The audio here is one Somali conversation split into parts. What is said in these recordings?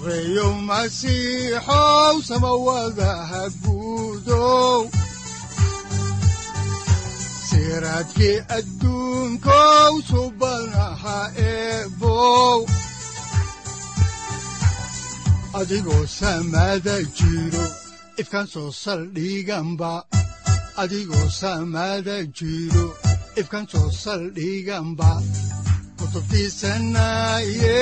sareyow masiixow samawadaha guudow siraadkii adduunkow subanaha eebow adigoo samada jiro ifkaan soo saldhiganba adigoo samada jiro ifkaan soo saldhiganba kutubtiisanaye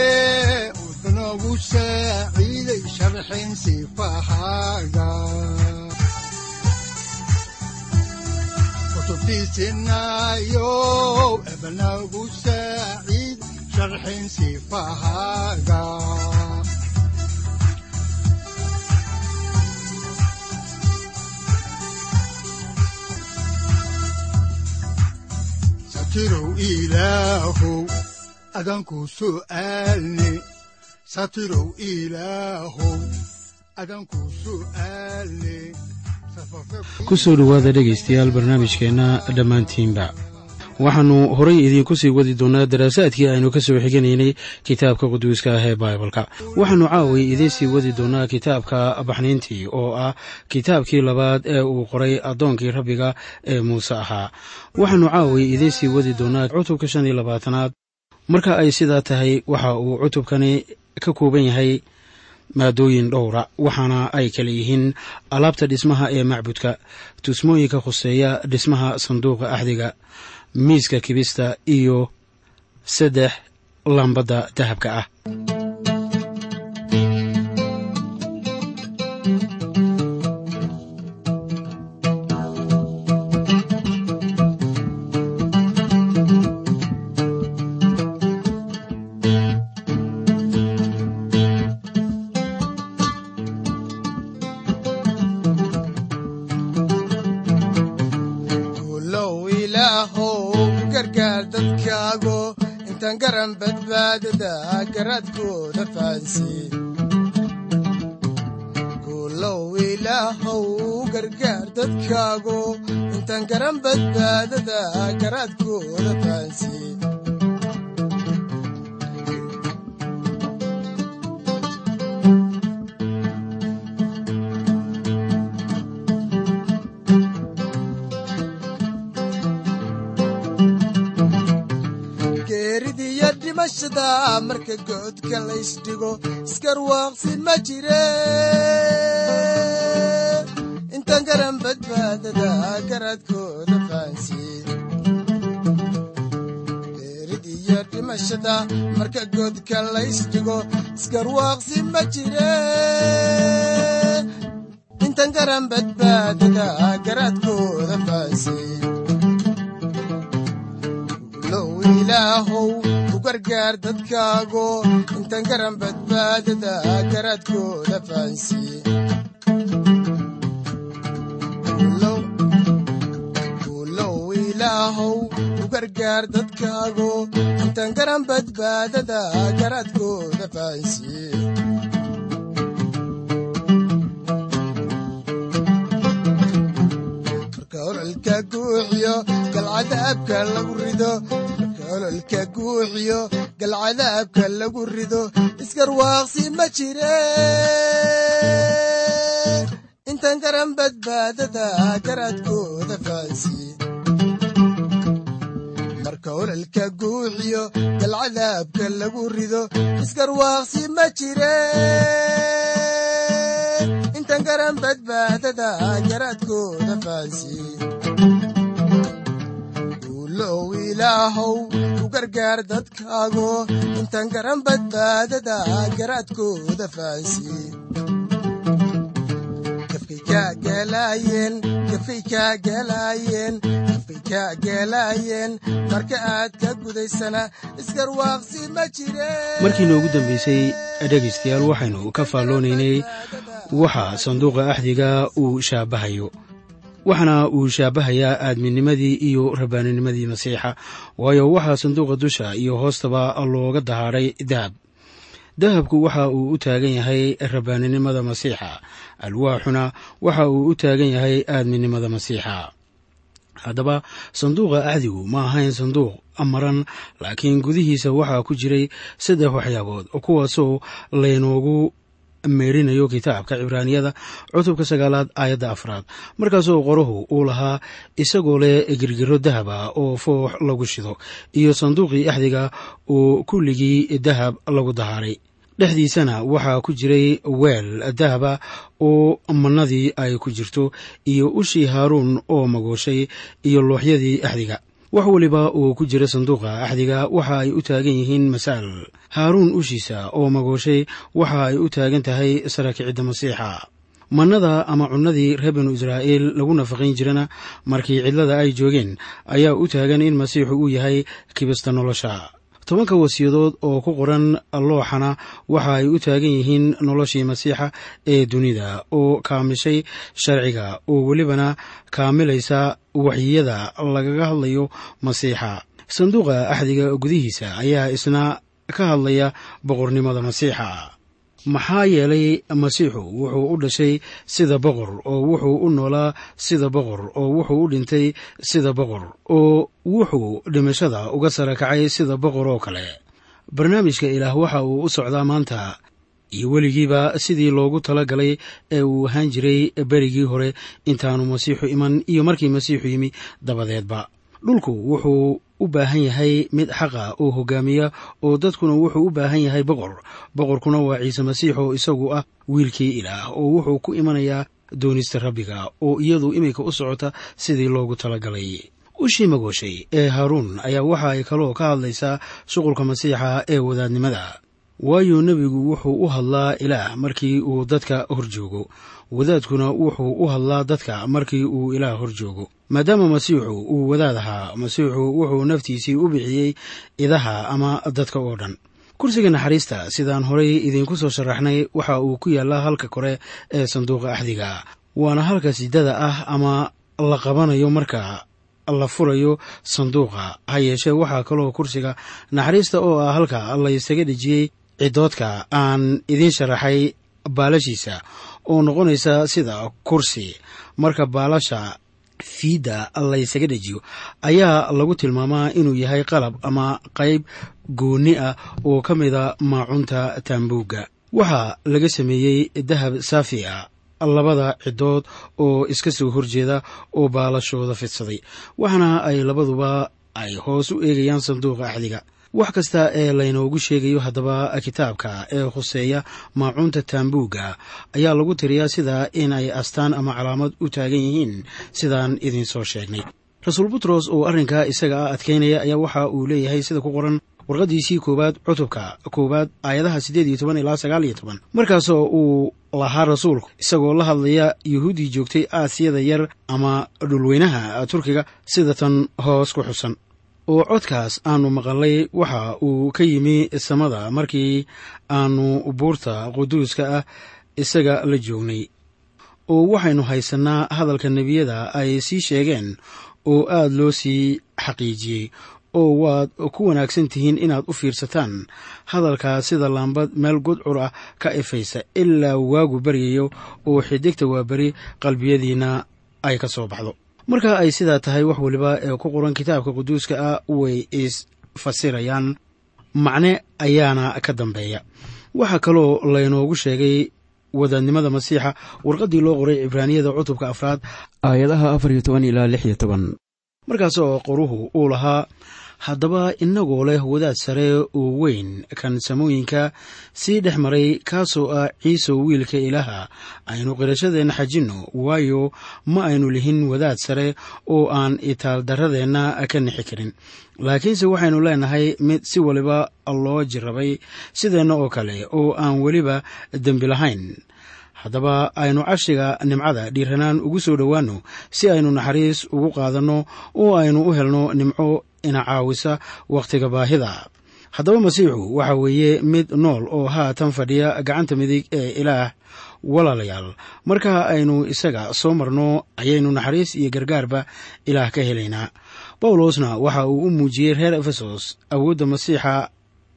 udanogu saaciiday sharxin sifahaaga kutubtiisinayow ebanagu saaciid sharxin sifahaaga satirow ilaahow adanku su'aalne satirow ilaahow dhegaystayaal barnaamijkeenna dhammaantiinba waxaannu horay idiinku sii wadi doonnaa daraasaadkii aynu ka soo xiganaynay kitaabka quduuska ah ee baibalka. Waxaannu caaway idiin sii wadi doonnaa kitaabka baxniintii oo ah kitaabkii labaad ee uu qoray addoonkii rabbiga ee muuse ahaa. Waxaannu caaway idiin sii wadi doonnaa cutubka shan iyo labaatanaad. Marka ay sidaa tahay waxa uu cutubkani ka kooban yahay maadooyin dhowra waxaana ay kala yihiin alaabta dhismaha ee macbudka. Tusmooyinka khuseeya dhismaha sanduuqa axdiga miiska kibista iyo saddex lambadda dahabka ah guulow ilaahow gargaar dadkaago intaan garan badbaadada garaadkooda fahansiye dhimashada marka goodka laysdhigo iskarwaaqsi ma jire. Intaan garan badbaadada garaadkooda fahansiye geeridiyo dhimashada marka goodka laysdhigo iskarwaaqsi ma jire. Intaan garan badbaadada garaadkooda fahansiye ilaahow u gargaar dadkaago intaan garan badbaadada garaadkooda gargaar dadkaago intaan garan badbaadada garaadkooda galcadaabka lagu rido ololka guuxiyo galcadaabka lagu rido iskarwaaqsi ma jire intaan garan badbaadada garaadkooda fahansiye marka ololka guuxiyo galcadaabka lagu rido iskarwaaqsi ma jire intaan garan badbaadada garaadkooda fahansiye ilaahow u gargaar dadkaago intaan garan badbaadada garaadkooda fahansiye gafkay kaa galaayeen gafay kaa galaayeen gafay kaa galaayeen marka aad ka gudaysana isgarwaaqsi ma jire markii noogu dambaysay dhegaystayaal waxaynu ka faalloonaynay waxa sanduuqa axdiga uu shaabahayo waxaana uu shaabahayaa aadminimadii iyo rabbaaninimadii masiixa waayo waxaa sanduuqa dusha iyo hoostaba looga dahaadhay dahab. Dahabku waxa uu u taagan yahay rabbaaninimada masiixa alwaaxuna waxa uu u taagan yahay aadminimada masiixa. Haddaba sanduuqa axdigu ma ahayn sanduuq maran laakiin gudihiisa waxaa ku jiray saddex waxyaabood kuwaasoo laynoogu meerinayo kitaabka cibraaniyada cutubka sagaalaad aayadda afraad. Markaasoo qoruhu uu lahaa isagoo leh girgiro dahaba oo foox lagu shido iyo sanduuqii axdiga oo kulligii dahab lagu dahaaray. Dhexdiisana waxaa ku jiray weel dahaba oo mannadii ay ku jirto iyo ushii haaruun oo magooshay iyo looxyadii axdiga wax weliba uu ku jira sanduuqa axdiga waxa ay u taagan yihiin masaal. Haaruun ushiisa oo magooshay waxa ay u taagan tahay saraakicidda masiixa. Mannada ama cunnadii reer binu israa'iil lagu nafaqayn jirana markii cidlada ay joogeen ayaa u taagan in masiixu uu yahay kibista nolosha. Tobanka wasiyadood oo ku qoran looxana waxa ay u taagan yihiin noloshii masiixa ee dunida oo kaamishay sharciga oo welibana kaamilaysa waxyiyada lagaga hadlayo masiixa. Sanduuqa axdiga gudihiisa ayaa isna ka hadlaya boqornimada masiixa. Maxaa yeelay masiixu wuxuu u dhashay sida boqor oo wuxuu u noolaa sida boqor oo wuxuu u dhintay sida boqor oo wuxuu dhimashada uga sara kacay sida boqor oo kale. Barnaamijka ilaah waxa uu u socdaa maanta iyo weligiiba sidii loogu tala galay ee uu ahaan jiray berigii hore intaanu masiixu iman iyo markii masiixu yimi dabadeedba. Dhulku wuxuu u baahan yahay mid xaqa oo hogaamiya oo dadkuna wuxuu u baahan yahay boqor. Boqorkuna waa ciise masiix oo isagu ah wiilkii ilaah oo wuxuu ku imanayaa doonista rabbiga oo iyadu iminka u socota sidii loogu talagalay. Ushii magooshay ee haaruun ayaa waxa ay kaloo ka hadlaysaa shuqulka masiixa ee wadaadnimada waayo nebigu wuxuu u hadlaa ilaah markii uu dadka hor joogo. Wadaadkuna wuxuu u hadlaa dadka markii uu ilaah hor joogo. Maadaama masiixu uu wadaad ahaa masiixu wuxuu naftiisii u bixiyey idaha ama dadka oo dhan. Kursiga naxariista sidaan horay idiinku soo sharaxnay waxa uu ku yaallaa halka kore ee sanduuqa axdiga. Waana halka sidada ah ama la qabanayo marka la furayo sanduuqa. Ha yeeshee waxaa kaloo kursiga naxariista oo ah halka laysaga dhejiyey cidoodka aan idiin sharaxay baalashiisa oo noqonaysa sida kursi. Marka baalasha fiidda laysaga dhejiyo ayaa lagu tilmaamaa inuu yahay qalab ama qayb goonni ah oo ka mida maacunta taambuugga. Waxaa laga sameeyey dahab saafi ah labada cidood oo iska soo horjeeda oo baalashooda fidsaday waxaana ay labaduba ay hoos u eegayaan sanduuqa axdiga wax kasta ee laynoogu sheegayo haddaba kitaabka ee khuseeya maacuunta taambuugga ayaa lagu tiriyaa sida in ay astaan ama calaamad u taagan yihiin sidaan idin soo sheegnay. Rasuul butros oo arrinkaa isaga ah adkaynaya ayaa waxa uu leeyahay sida ku qoran warqaddiisii koowaad cutubka koowaad aayadaha siddeed iyo toban ilaa sagaal iyo toban. Markaasoo uu lahaa rasuulku isagoo la hadlaya yuhuuddii joogtay aasiyada yar ama dhulweynaha turkiga sida tan hoos ku xusan oo codkaas aanu maqalay waxa uu ka yimi samada markii aanu buurta quduuska ah isaga la joognay. Oo waxaynu haysannaa hadalka nebiyada ay sii sheegeen oo aad loo sii xaqiijiyey. Oo waad ku wanaagsan tihiin inaad u fiirsataan hadalkaa sida laambad meel gudcur ah ka ifaysa ilaa waagu baryayo oo xidigta waa beri qalbiyadiinna ay ka soo baxdo marka ay sidaa tahay wax weliba ee ku qoran kitaabka quduuska ah way isfasirayaan macne ayaana ka dambeeya. Waxaa kaloo laynoogu sheegay wadaadnimada masiixa warqaddii loo qoray cibraaniyada cutubka afraad aayadaha afar iyo toban ilaa lix iyo toban. Markaas oo qoruhu uu lahaa haddaba innagoo leh wadaad sare oo weyn kan samooyinka sii dhex maray kaasoo ah ciisow wiilka ilaaha aynu qirashadeenna xajinno waayo ma aynu lihin wadaad sare oo aan itaaldarradeenna ka nixi karin. Laakiinse waxaynu leenahay mid si waliba loo jirrabay sideenna oo kale oo aan weliba dembi lahayn haddaba aynu cashiga nimcada dhiiranaan ugu soo dhowaanno si aynu naxariis ugu qaadanno oo aynu u helno nimco ina caawisa wakhtiga baahida. Haddaba masiixu waxa weeye mid nool oo haatan fadhiya gacanta midig ee ilaah walaalayaal. Marka aynu isaga soo marno ayaynu naxariis iyo gargaarba ilaah ka helaynaa. Bawlosna waxa uu u muujiyey reer efesos awoodda masiixa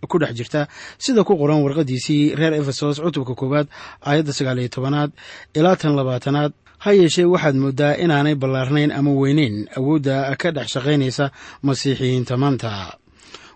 ku dhex jirta. Sida ku qoran warqadiisii reer efesos cutubka koowaad aayadda sagaaliyo tobanaad ilaa tan labaatanaad. Ha yeeshee waxaad mooddaa inaanay ballaarnayn ama weyneyn. Awoodda ka dhex shaqaynaysa masiixiyiinta maanta.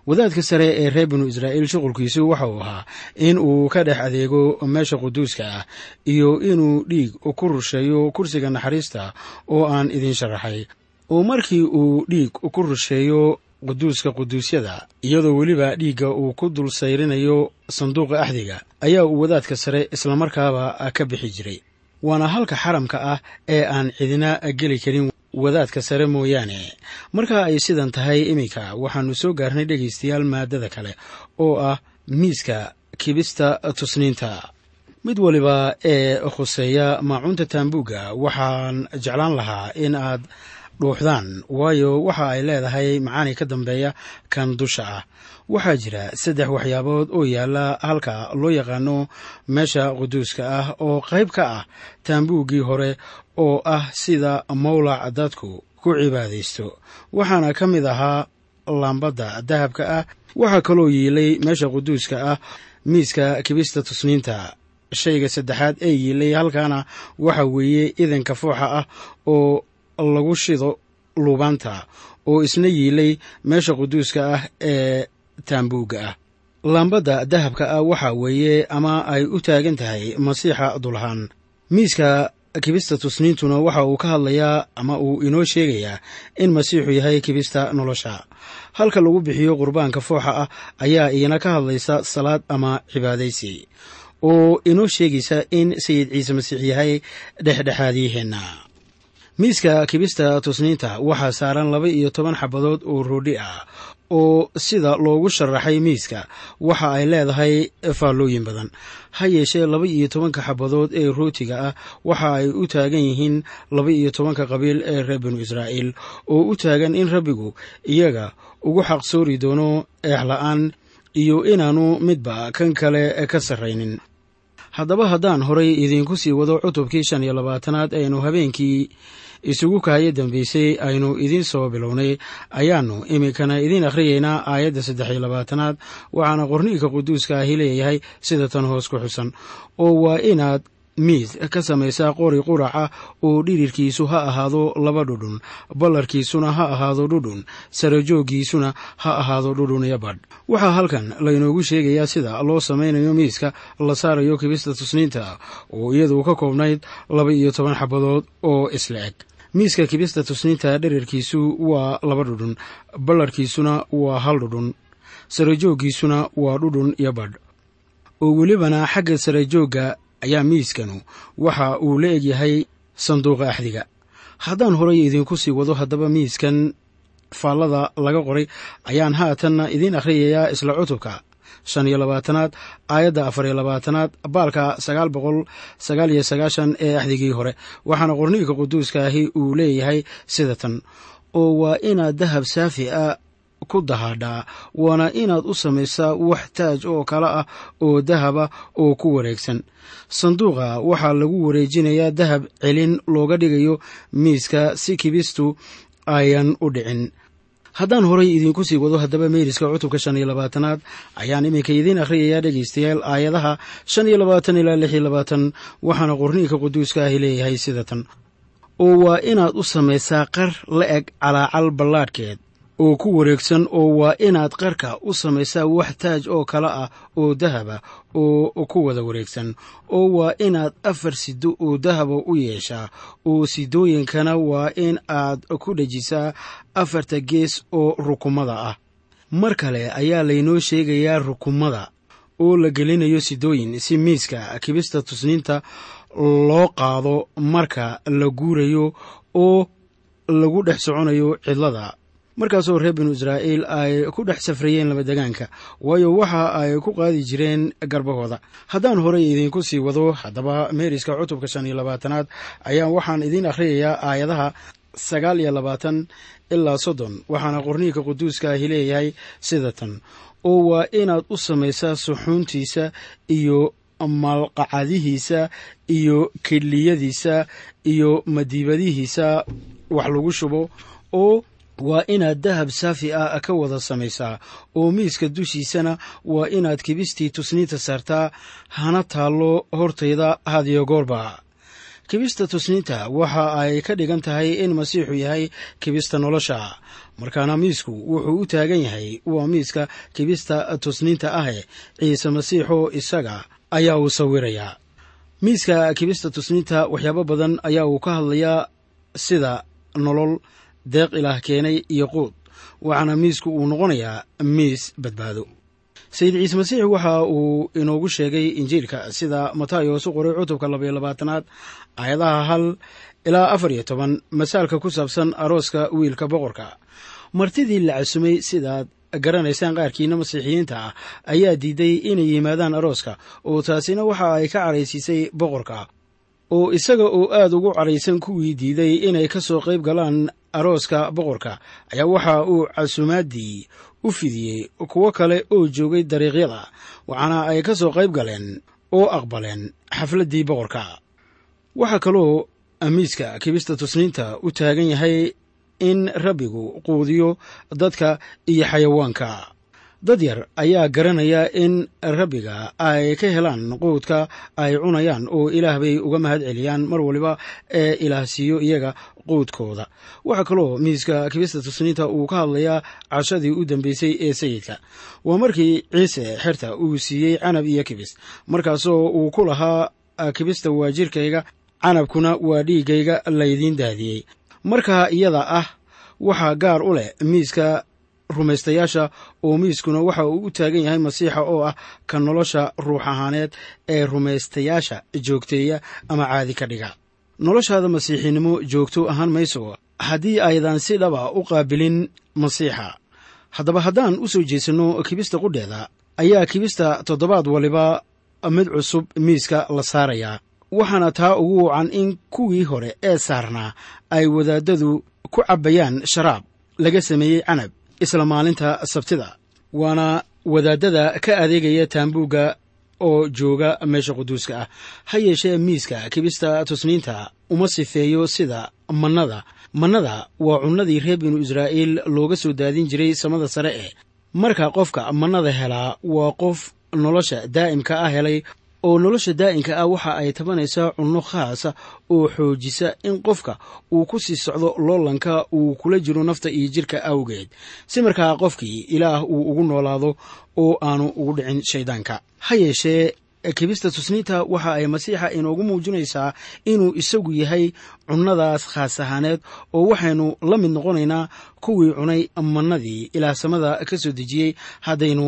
Wadaadka sare ee reer binu israa'iil shuqulkiisu waxa uu ahaa in uu ka dhex adeego meesha quduuska ah iyo inuu dhiig ku rusheeyo kursiga naxariista oo aan idin sharaxay. Oo markii uu dhiig ku rusheeyo quduuska quduusyada iyadoo weliba dhiigga uu ku dul sayrinayo sanduuqa axdiga ayaa uu wadaadka sare islamarkaaba ka bixi jiray. Waana halka xaramka ah ee aan cidina geli karin wadaadka sare mooyaane. Marka ay sidan tahay iminka waxaannu soo gaarnay dhegaystayaal maadada kale oo ah miiska kibista tusniinta. Mid waliba ee khuseeya maacuunta taambuugga waxaan jeclaan lahaa in aad dhuuxdaan. Waayo waxa ay leedahay macaani ka dambeeya kan dusha ah. Waxaa jira saddex waxyaabood oo yaalla halka loo yaqaano meesha quduuska ah oo qayb ka ah taambuuggii hore oo ah sida mawlac dadku ku cibaadaysto. Waxaana ka mid ahaa laambadda dahabka ah. Waxaa kaloo yiilay meesha quduuska ah miiska kibista tusniinta. Shayga saddexaad ee yiilay halkaana waxa weeye idanka fooxa ah oo lagu shido luubaanta oo isna yiilay meesha quduuska ah ee taambuugga ah. Laambadda dahabka ah waxa weeye ama ay u taagan tahay masiixa dulahaan miiska kibista tusniintuna waxa uu ka hadlayaa ama uu inoo sheegayaa in masiixu yahay kibista nolosha. Halka lagu bixiyo qurbaanka fooxa ah ayaa iyana ka hadlaysa salaad ama cibaadaysi oo inoo sheegaysa in sayid ciise masiix yahay dhexdhexaadiyaheenna miiska kibista tusniinta waxaa saaran laba iyo toban xabadood oo roodhi ah oo sida loogu sharaxay miiska. Waxa ay leedahay faallooyin badan. Ha yeeshee laba iyo tobanka xabadood ee rootiga ah waxa ay u taagan yihiin laba iyo tobanka qabiil ee reer binu israa'iil oo u taagan in rabbigu iyaga ugu xaqsoori doono eexla'aan iyo inaanu midba kan kale ka sarraynin. Haddaba haddaan horay idiinku sii wado cutubkii shan iyo labaatanaad aynu habeenkii isugu kahaya dambaysay aynu idiin soo bilownay. Ayaannu iminkana idiin akhriyaynaa aayadda saddex iyo labaatanaad waxaana qorniinka quduuska ahi leeyahay sida tan hoos ku xusan. Oo waa inaad miid ka samaysaa qori quraca oo dhirirkiisu ha ahaado laba dhudhun ballarkiisuna ha ahaado dhudhun sarajooggiisuna ha ahaado dhudhun iyo badh. Waxaa halkan laynoogu sheegayaa sida loo samaynayo miiska la saarayo kibista tusniinta oo iyadu ka koobnayd laba iyo toban xabadood oo isla eg. Miiska kibista tusniinta dherarkiisu waa laba dhudhun ballarkiisuna waa hal dhudhun sarajooggiisuna waa dhudhun iyo badh. Oo welibana xagga sarajoogga ayaa miiskanu waxa uu la egyahay sanduuqa axdiga. Haddaan horay idinku sii wado haddaba miiskan faallada laga qoray ayaan haatanna idiin akhriyayaa isla cutubka. Shan iyo labaatanaad aayadda afar iyo labaatanaad baalka sagaal boqol sagaal iyo sagaashan ee axdigii hore. Waxaana qorniinka quduuska ahi uu leeyahay sida tan oo waa inaad dahab saafi ah ku dahaadhaa waana inaad u samaysaa wax taaj oo kale ah oo dahaba oo ku wareegsan. Sanduuqa waxaa lagu wareejinayaa dahab celin looga dhigayo miiska si kibistu ayan u dhicin. Haddaan horay idiinku sii wado haddaba meeriska cutubka shan iyo labaatanaad ayaan iminka idiin akhriyayaa dhegaystayaal aayadaha shan iyo labaatan ilaa lix iyo labaatan waxaana qorniinka quduuska ahi leeyahay sida tan. Oo waa inaad u samaysaa qar la eg calaacal ballaadhkeed oo ku wareegsan oo waa inaad qarka u samaysaa wax taaj oo kale ah oo dahaba oo ku wada wareegsan oo waa inaad afar sido oo dahaba u yeeshaa. Oo sidooyinkana waa in aad ku dhejisaa afarta gees oo rukumada ah. Mar kale ayaa laynoo sheegayaa rukumada oo la gelinayo sidooyin si miiska kibista tusniinta loo qaado marka la guurayo oo lagu dhex soconayo cidlada markaasoo reer binu israa'iil ay ku dhex safrayeen labadegaanka waayo waxa ay ku qaadi jireen garbahooda. Haddaan horey idiinku sii wado haddaba meeriska cutubka shan iyo labaatanaad ayaa waxaan idiin akhriyayaa aayadaha sagaal iyo labaatan ilaa soddon waxaana qorniinka quduuska ahi leeyahay sida tan. Oo waa inaad u samaysaa suxuuntiisa iyo malqacadihiisa iyo kedhliyadiisa iyo madiibadihiisa wax lagu shubo oo waa inaad dahab saafi ah ka wada samaysaa oo miiska dushiisana waa inaad kibistii tusniinta saartaa. Hana taallo hortayda hadiyo goorba. Kibista tusniinta waxa ay ka dhigan tahay in masiixu yahay kibista nolosha. Markaana miisku wuxuu u taagan yahay waa miiska kibista tusniinta ahe ciise masiixoo isaga ayaa uu sawirayaa miiska kibista tusniinta waxyaabo badan ayaa uu ka hadlayaa sida nolol deeq ilaah keenay iyo quud waxaana miisku uu noqonayaa miis badbaado. Sayid ciise masiix waxa uu inoogu sheegay injiilka sida matayos u qoray cutubka labaiyo labaatanaad aayadaha hal ilaa afar iyo toban masaalka ku saabsan arooska wiilka boqorka. Martidii la casumay sidaad garanaysaan qaarkiina masiixiyiinta ah ayaa diiday inay yimaadaan arooska oo taasina waxa ay ka caraysiisay boqorka. Oo isaga oo aad ugu caraysan kuwii diiday inay ka soo qayb galaan arooska boqorka ayaa waxa uu casumaadii u fidiyey kuwo kale oo joogay dariiqyada waxaana ay ka soo qayb galeen oo aqbaleen xafladdii boqorka. Waxaa kaloo amiiska kibista tusniinta u taagan yahay in rabbigu quudiyo dadka iyo xayawaanka dad yar ayaa garanaya in rabbiga ay ka helaan quudka ay cunayaan oo ilaah bay uga mahad celiyaan mar waliba ee ilaah siiyo iyaga quudkooda. Waxaa kaloo miiska kibista tusniinta uu ka hadlayaa cashadii u dambeysay ee sayidka. Waa markii ciise xerta uu siiyey canab iyo kibis markaasoo uu ku lahaa kibista waa jirkayga canabkuna waa dhiiggayga laydiin daadiyey. Markaa iyada ah waxaa gaar u leh miiska rumaystayaasha oo miiskuna waxa uu u taagan yahay masiixa oo ah ka nolosha ruux ahaaneed ee rumaystayaasha joogteeya ama caadi ka dhiga. Noloshaada masiixinimo joogto ahaan mayso haddii aydan si dhaba u qaabilin masiixa. Haddaba haddaan u soo jeesanno kibista qudheeda ayaa kibista toddobaad waliba mid cusub miiska la saarayaa waxaana taa ugu wacan in kuwii hore ee saarnaa ay wadaadadu ku cabbayaan sharaab laga sameeyey canab isla maalinta sabtida waana wadaadada ka adeegaya taambuugga oo jooga meesha quduuska ah. Ha yeeshee miiska kibista tusniinta uma sifeeyo sida mannada. Mannada waa cunnadii reer binu israa'iil looga soo daadin jiray samada sare eh marka qofka mannada helaa waa qof nolosha daa'imka ah helay oo nolosha daa'imka ah waxa ay tabanaysaa cunno khaasa oo xoojisa in qofka uu ku sii socdo loolanka uu kula jiro nafta iyo jirka awgeed. Si markaa qofkii ilaah uu ugu noolaado oo aanu ugu dhicin shayddaanka ha yeeshee kibista tusniinta waxa ay masiixa inoogu muujinaysaa inuu isagu yahay cunnadaas khaas ahaaneed oo waxaynu la mid noqonaynaa kuwii cunay mannadii ilaah samada ka soo dejiyey haddaynu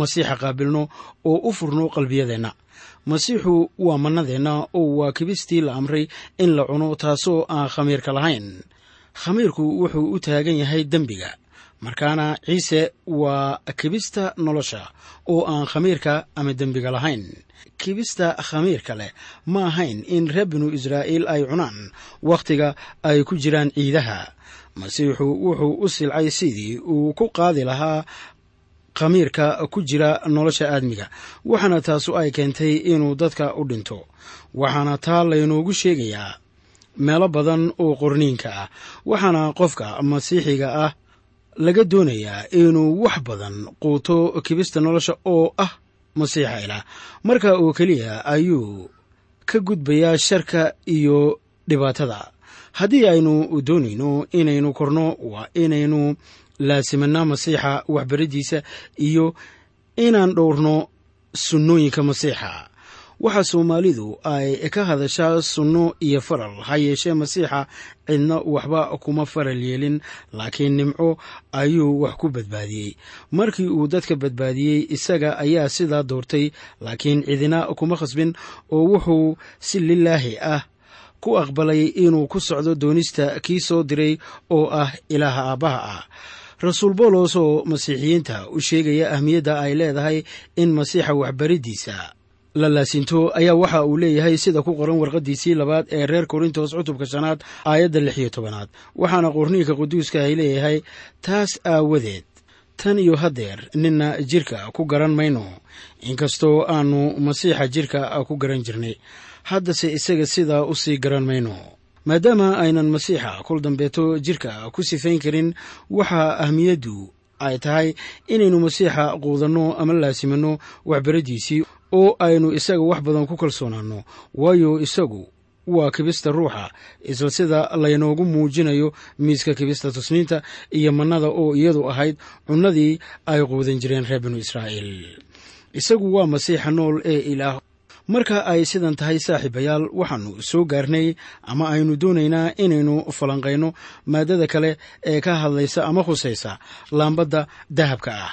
masiixa qaabilno oo u furno qalbiyadeenna masiixu waa mannadeenna oo waa kibistii la amray in la cuno taasoo aan khamiirka lahayn. Khamiirku wuxuu u taagan yahay dembiga markaana ciise waa kibista nolosha oo aan khamiirka ama dembiga lahayn. Kibista khamiirka leh ma ahayn in reer binu israa'iil ay cunaan wakhtiga ay ku jiraan ciidaha. Masiixu wuxuu u silcay sidii uu ku qaadi lahaa khamiirka ku jira nolosha aadmiga waxaana taasu ay keentay inuu dadka u dhinto. Waxaana taa laynoogu sheegayaa meelo badan oo qorniinka ah waxaana qofka masiixiga ah laga doonayaa inuu wax badan quuto kibista nolosha oo ah masiixa ilaah. Marka oo keliya ayuu ka gudbayaa sharka iyo dhibaatada. Haddii aynu doonayno inaynu korno waa inaynu laasimanaa masiixa waxbariddiisa iyo inaan dhowrno sunnooyinka masiixa. Waxaa soomaalidu ay ka hadashaa sunno iyo faral ha yeeshee masiixa cidna waxba kuma faral yeelin laakiin nimco ayuu wax ku badbaadiyey. Markii uu dadka badbaadiyey isaga ayaa sidaa doortay laakiin cidina kuma khasbin oo wuxuu si lilaahi ah ku aqbalay inuu ku socdo doonista kii soo diray oo ah ilaaha aabbaha ah rasuul boolos oo masiixiyiinta u sheegaya ahmiyadda ay leedahay in masiixa waxbariddiisa la laasinto ayaa waxa uu leeyahay sida ku qoran warqaddiisii labaad ee reer korintos cutubka shanaad aayadda lix iyo tobanaad. Waxaana qorniinka quduuska ay leeyahay taas aawadeed tan iyo haddeer ninna jidhka ku garan mayno. Inkastoo aannu masiixa jidhka ku garan jirnay haddase isaga sidaa u sii garan mayno maadaama aynan masiixa kol dambeeto jidhka ku sifayn karin waxaa ahmiyaddu ay tahay inaynu masiixa quudanno ama laasimanno waxbaraddiisii oo aynu isaga wax badan ku kalsoonaanno. Waayo isagu waa kibista ruuxa isla sida laynoogu muujinayo miiska kibista tusniinta iyo mannada oo iyadu ahayd cunnadii ay quudan jireen reer binu israa'iil. Isagu waa masiixa nool ee ilaah marka ay sidan tahay saaxiibayaal waxaannu soo gaarnay ama aynu doonaynaa inaynu falanqayno maaddada kale ee ka hadlaysa ama khusaysa laambadda dahabka ah.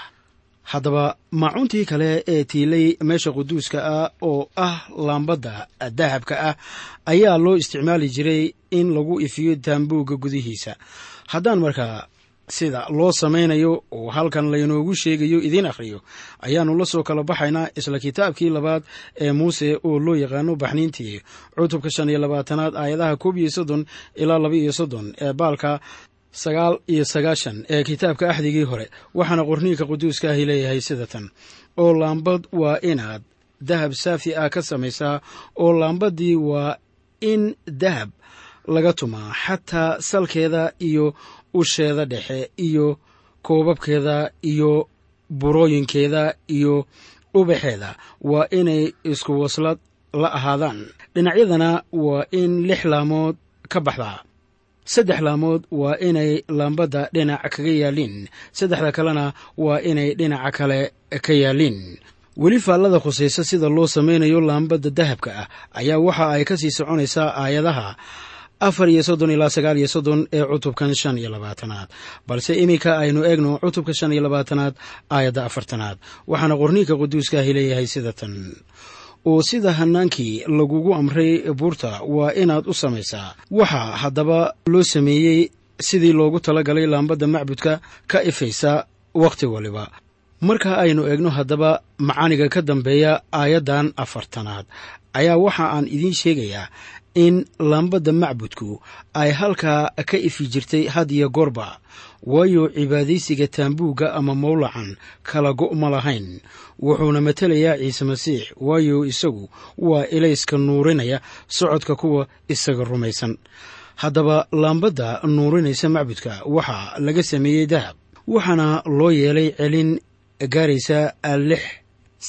Haddaba maacuntii kale ee tiilay meesha quduuska ah oo ah laambadda dahabka ah ayaa loo isticmaali jiray in lagu ifiyo taambuugga gudihiisa. Haddaan markaa sida loo samaynayo oo halkan laynoogu sheegayo idiin akhriyo ayaannu la soo kala baxaynaa isla kitaabkii labaad ee muuse oo loo yaqaano baxniintii cutubka shan iyo labaatanaad aayadaha koob iyo soddon ilaa laba iyo soddon ee baalka sagaal iyo sagaashan ee kitaabka axdigii hore waxaana qorniinka quduuska ahi leeyahay sida tan. Oo laambad waa inaad dahab saafi ah ka samaysaa oo laambaddii waa in dahab laga tumaa xataa salkeeda iyo usheeda dhexe iyo koobabkeeda iyo burooyinkeeda iyo ubaxeeda waa inay isku waslad la ahaadaan. Dhinacyadana waa in lix laamood ka baxdaa. Saddex laamood waa inay laambadda dhinac kaga yaaliin saddexda kalena waa inay dhinaca kale ka yaaliin weli faallada khusaysa sida loo samaynayo laambadda dahabka ah ayaa waxa ay ka sii soconaysaa aayadaha afar iyo soddon ilaa sagaal iyo soddon ee cutubkan shan iyo labaatanaad. Balse iminka aynu eegno cutubka shan iyo labaatanaad aayadda afartanaad. Waxaana qorniinka quduuskaahi leeyahay sida tan. Oo sida hanaankii lagugu amray buurta waa inaad u samaysaa. Waxaa haddaba loo sameeyey sidii loogu talagalay laambadda macbudka ka ifaysa wakhti waliba. Marka aynu eegno haddaba macaaniga ka dambeeya aayaddan afartanaad. Ayaa waxa aan idiin sheegayaa in laambadda macbudku ay halkaa ka ifi jirtay had iyo goorba. Waayo cibaadaysiga taambuugga ama mawlacan kala go' ma lahayn wuxuuna matelayaa ciise masiix. Waayo isagu waa ilayska nuurinaya socodka kuwa isaga rumaysan. Haddaba laambadda nuurinaysa macbudka waxaa laga sameeyey dahab waxaana loo yeelay celin gaaraysa lix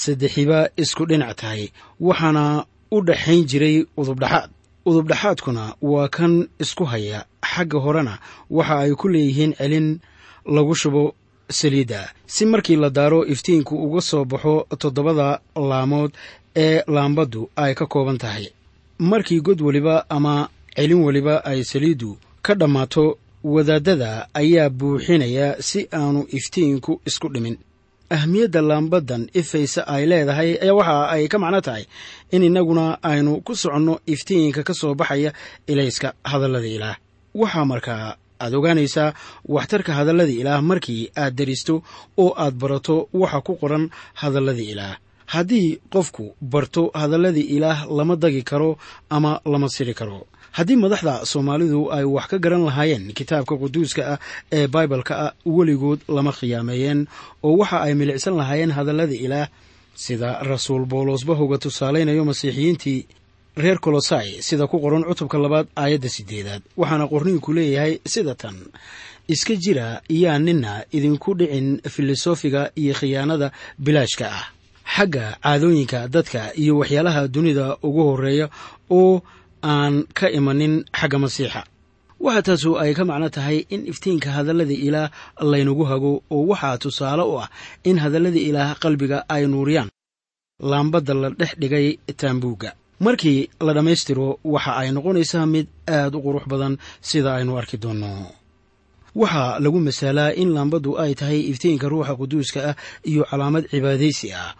saddexiba isku dhinac tahay waxaana u dhaxayn jiray udubdhaxaad udubdhaxaadkuna waa kan isku haya. Xagga horena waxa ay ku leeyihiin celin lagu shubo saliidda. Si markii la daaro iftiinku uga soo baxo toddobada laamood ee laambaddu ay ka kooban tahay. Markii god weliba ama celin weliba ay saliiddu ka dhammaato wadaadada ayaa buuxinaya si aanu iftiinku isku dhimin ahmiyadda laambaddan ifaysa ay leedahay ayaa waxa ay ka macno tahay in innaguna aynu ku soconno iftiinka ka soo baxaya ilayska hadallada ilaah. Waxaa markaa aad ogaanaysaa waxtarka hadallada ilaah markii aad deristo oo aad barato waxa ku qoran hadallada ilaah. Haddii qofku barto hadalladii ilaah lama dagi karo ama lama siri karo haddii madaxda soomaalidu ay wax ka garan lahaayeen kitaabka quduuska ah ee baibalka ah weligood lama khiyaameeyeen oo waxa ay milicsan lahaayeen hadallada ilaah sida rasuul bawlosba hoga tusaalaynayo masiixiyiintii reer kolosai sida ku qoran cutubka labaad aayadda sideedaad. Waxaana qorniinku leeyahay sida tan iska jira yaa nina idinku dhicin filosofiga iyo khiyaanada bilaashka ah. Xagga caadooyinka dadka iyo waxyaalaha dunida ugu horreeya oo aan ka imanin xagga masiixa. Waxaa taasu ay ka macno tahay in iftiinka hadallada ilaah laynagu hago oo waxaa tusaale u ah in hadallada ilaah qalbiga ay nuuriyaan. Laambadda la dhex dhigay taambuugga. Markii la dhammaystiro waxa ay noqonaysaa mid aad u qurux badan sida aynu arki doonno. Waxaa lagu masaalaa in laambaddu ay tahay iftiinka ruuxa quduuska ah iyo calaamad cibaadaysi ah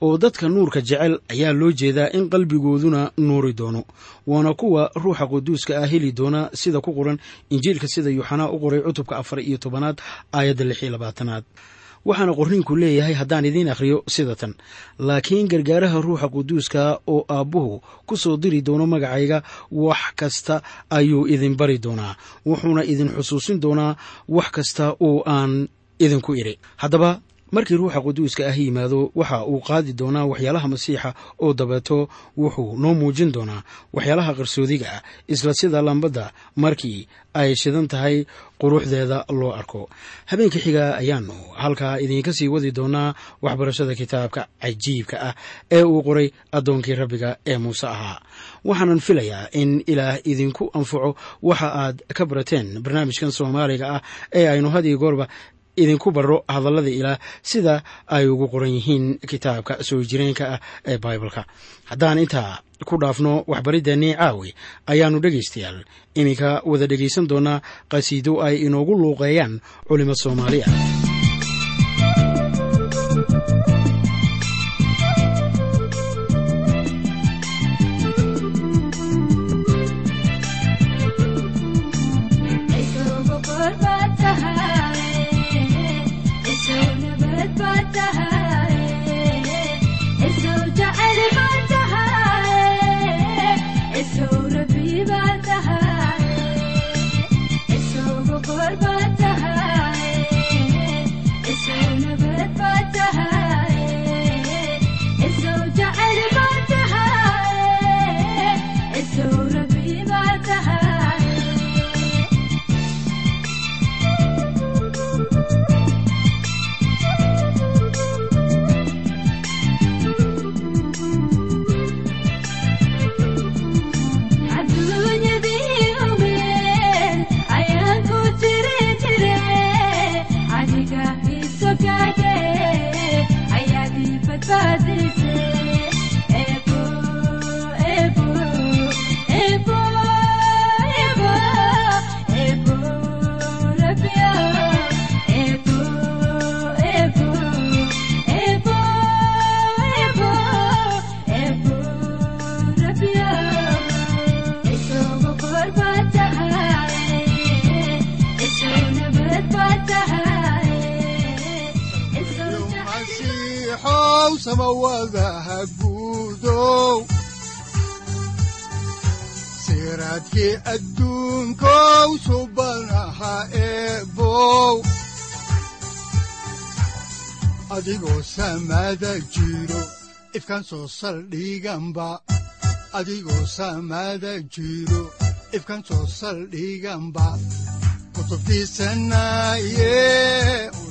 oo dadka nuurka jecel ayaa loo jeedaa in qalbigooduna nuuri doono. Waana kuwa ruuxa quduuska ah heli doona sida ku qoran injiilka sida yuuxanaa u qoray cutubka afar iyo tobanaad aayadda lix iyo labaatanaad. Waxaana qorniinku leeyahay haddaan idiin akhriyo sida tan. Laakiin gargaaraha ruuxa quduuska oo aabbuhu ku soo diri doono magacayga wax kasta ayuu idin bari doonaa wuxuuna idin xusuusin doonaa wax kasta oo aan idinku idhi haddaba markii ruuxa quduuska ah yimaado waxa uu qaadi doonaa waxyaalaha masiixa oo dabeeto wuxuu noo muujin doonaa waxyaalaha qarsoodiga ah isla sida lambadda markii ay shidan tahay quruxdeeda loo arko. Habeenka xiga ayaanu halkaa idiinka sii wadi doonaa waxbarashada kitaabka cajiibka ah ee uu qoray addoonkii rabbiga ee muuse ahaa. Waxaanan filayaa in ilaah idinku anfaco waxa aad ka barateen barnaamijkan soomaaliga ah ee aynu had iyo goorba idinku barro hadallada ilaah sida ay ugu qoran yihiin kitaabka soo jireenka ah ee baibalka. Haddaan intaa ku dhaafno waxbariddeenii caawi ayaannu dhegaystayaal. Iminka wada dhegaysan doonaa qhasiido ay inoogu luuqeeyaan culimo soomaali ah siraadkii adduunkow subanaha eebow adigoo samaada jiro ifkaan soo saldhiganba adigoo samaada jiro ifkaan soo saldhiganba